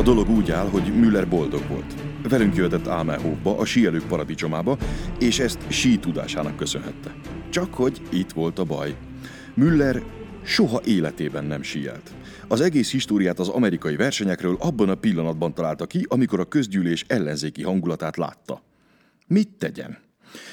A dolog úgy áll, hogy Müller boldog volt. Velünk jöhetett Ámelhofba, a síelők paradicsomába, és ezt sí tudásának köszönhette. Csak hogy itt volt a baj. Müller soha életében nem síelt. Az egész históriát az amerikai versenyekről abban a pillanatban találta ki, amikor a közgyűlés ellenzéki hangulatát látta. Mit tegyen?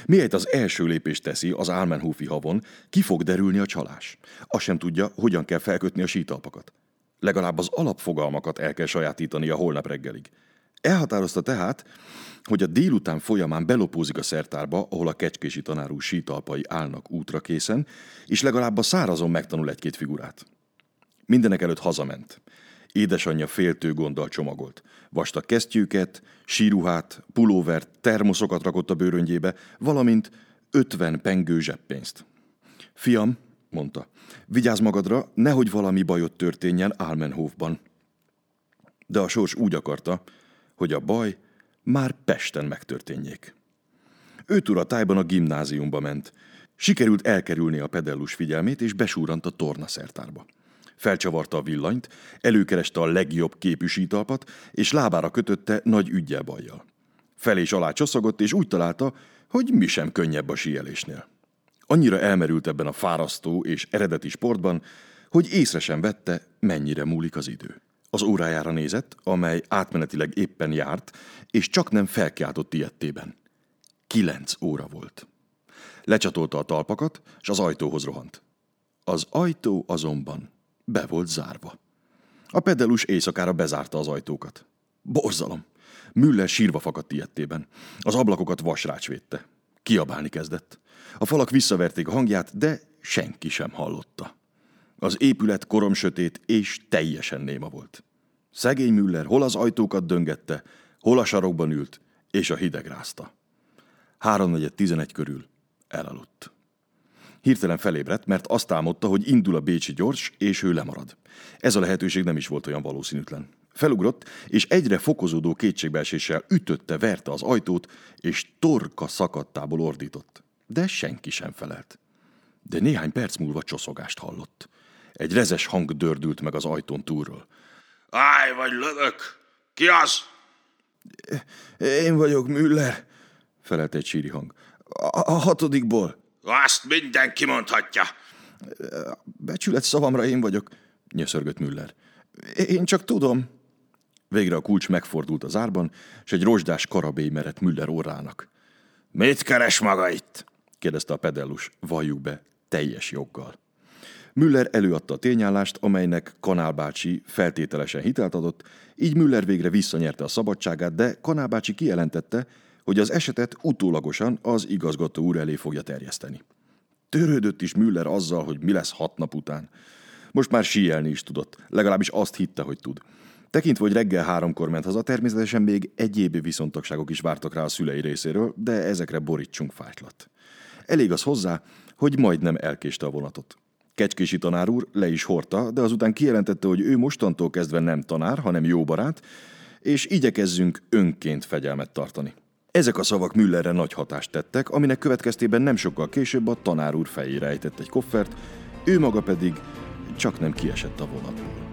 Miért az első lépést teszi az Álmenhofi havon, ki fog derülni a csalás. Azt sem tudja, hogyan kell felkötni a sítalpakat. Legalább az alapfogalmakat el kell sajátítani a holnap reggelig. Elhatározta tehát, hogy a délután folyamán belopózik a szertárba, ahol a kecskési tanárú sítalpai állnak útra készen, és legalább a szárazon megtanul egy-két figurát. Mindenek előtt hazament. Édesanyja féltő gonddal csomagolt. Vastag kesztyűket, síruhát, pulóvert, termoszokat rakott a bőröngyébe, valamint ötven pengő zseppénzt. Fiam, mondta, vigyázz magadra, nehogy valami bajot történjen Álmenhofban. De a sors úgy akarta, hogy a baj már Pesten megtörténjék. Őt a tájban a gimnáziumba ment. Sikerült elkerülni a pedellus figyelmét, és besúrant a tornaszertárba. Felcsavarta a villanyt, előkereste a legjobb képű sítalpat, és lábára kötötte nagy ügyel bajjal. Fel és alá csoszogott, és úgy találta, hogy mi sem könnyebb a síelésnél. Annyira elmerült ebben a fárasztó és eredeti sportban, hogy észre sem vette, mennyire múlik az idő. Az órájára nézett, amely átmenetileg éppen járt, és csak nem felkiáltott ilyettében. Kilenc óra volt. Lecsatolta a talpakat, és az ajtóhoz rohant. Az ajtó azonban be volt zárva. A pedelus éjszakára bezárta az ajtókat. Borzalom! Müller sírva fakadt ilyettében. Az ablakokat vasrács védte. Kiabálni kezdett. A falak visszaverték a hangját, de senki sem hallotta. Az épület koromsötét és teljesen néma volt. Szegény Müller hol az ajtókat döngette, hol a sarokban ült, és a hideg rázta. Háromnegyed tizenegy körül elaludt. Hirtelen felébredt, mert azt álmodta, hogy indul a Bécsi gyors, és ő lemarad. Ez a lehetőség nem is volt olyan valószínűtlen. Felugrott, és egyre fokozódó kétségbeeséssel ütötte, verte az ajtót, és torka szakadtából ordított. De senki sem felelt. De néhány perc múlva csoszogást hallott. Egy rezes hang dördült meg az ajtón túlról. Állj, vagy lövök! Ki az? Én vagyok Müller, felelt egy síri hang. A, a hatodikból. Azt mindenki mondhatja. Becsület szavamra én vagyok, nyöszörgött Müller. Én csak tudom. Végre a kulcs megfordult az árban, és egy rozsdás karabély merett Müller órának. Mit keres maga itt? kérdezte a pedellus, valljuk be, teljes joggal. Müller előadta a tényállást, amelynek Kanál bácsi feltételesen hitelt adott, így Müller végre visszanyerte a szabadságát, de Kanál bácsi kijelentette, hogy az esetet utólagosan az igazgató úr elé fogja terjeszteni. Törődött is Müller azzal, hogy mi lesz hat nap után. Most már síelni is tudott, legalábbis azt hitte, hogy tud. Tekintve, hogy reggel háromkor ment haza, természetesen még egyéb viszontagságok is vártak rá a szülei részéről, de ezekre borítsunk fájtlat. Elég az hozzá, hogy majdnem elkéste a vonatot. Kecskési tanár úr le is hordta, de azután kijelentette, hogy ő mostantól kezdve nem tanár, hanem jó barát, és igyekezzünk önként fegyelmet tartani. Ezek a szavak Müllerre nagy hatást tettek, aminek következtében nem sokkal később a tanár úr fejére ejtett egy koffert, ő maga pedig csak nem kiesett a vonatból.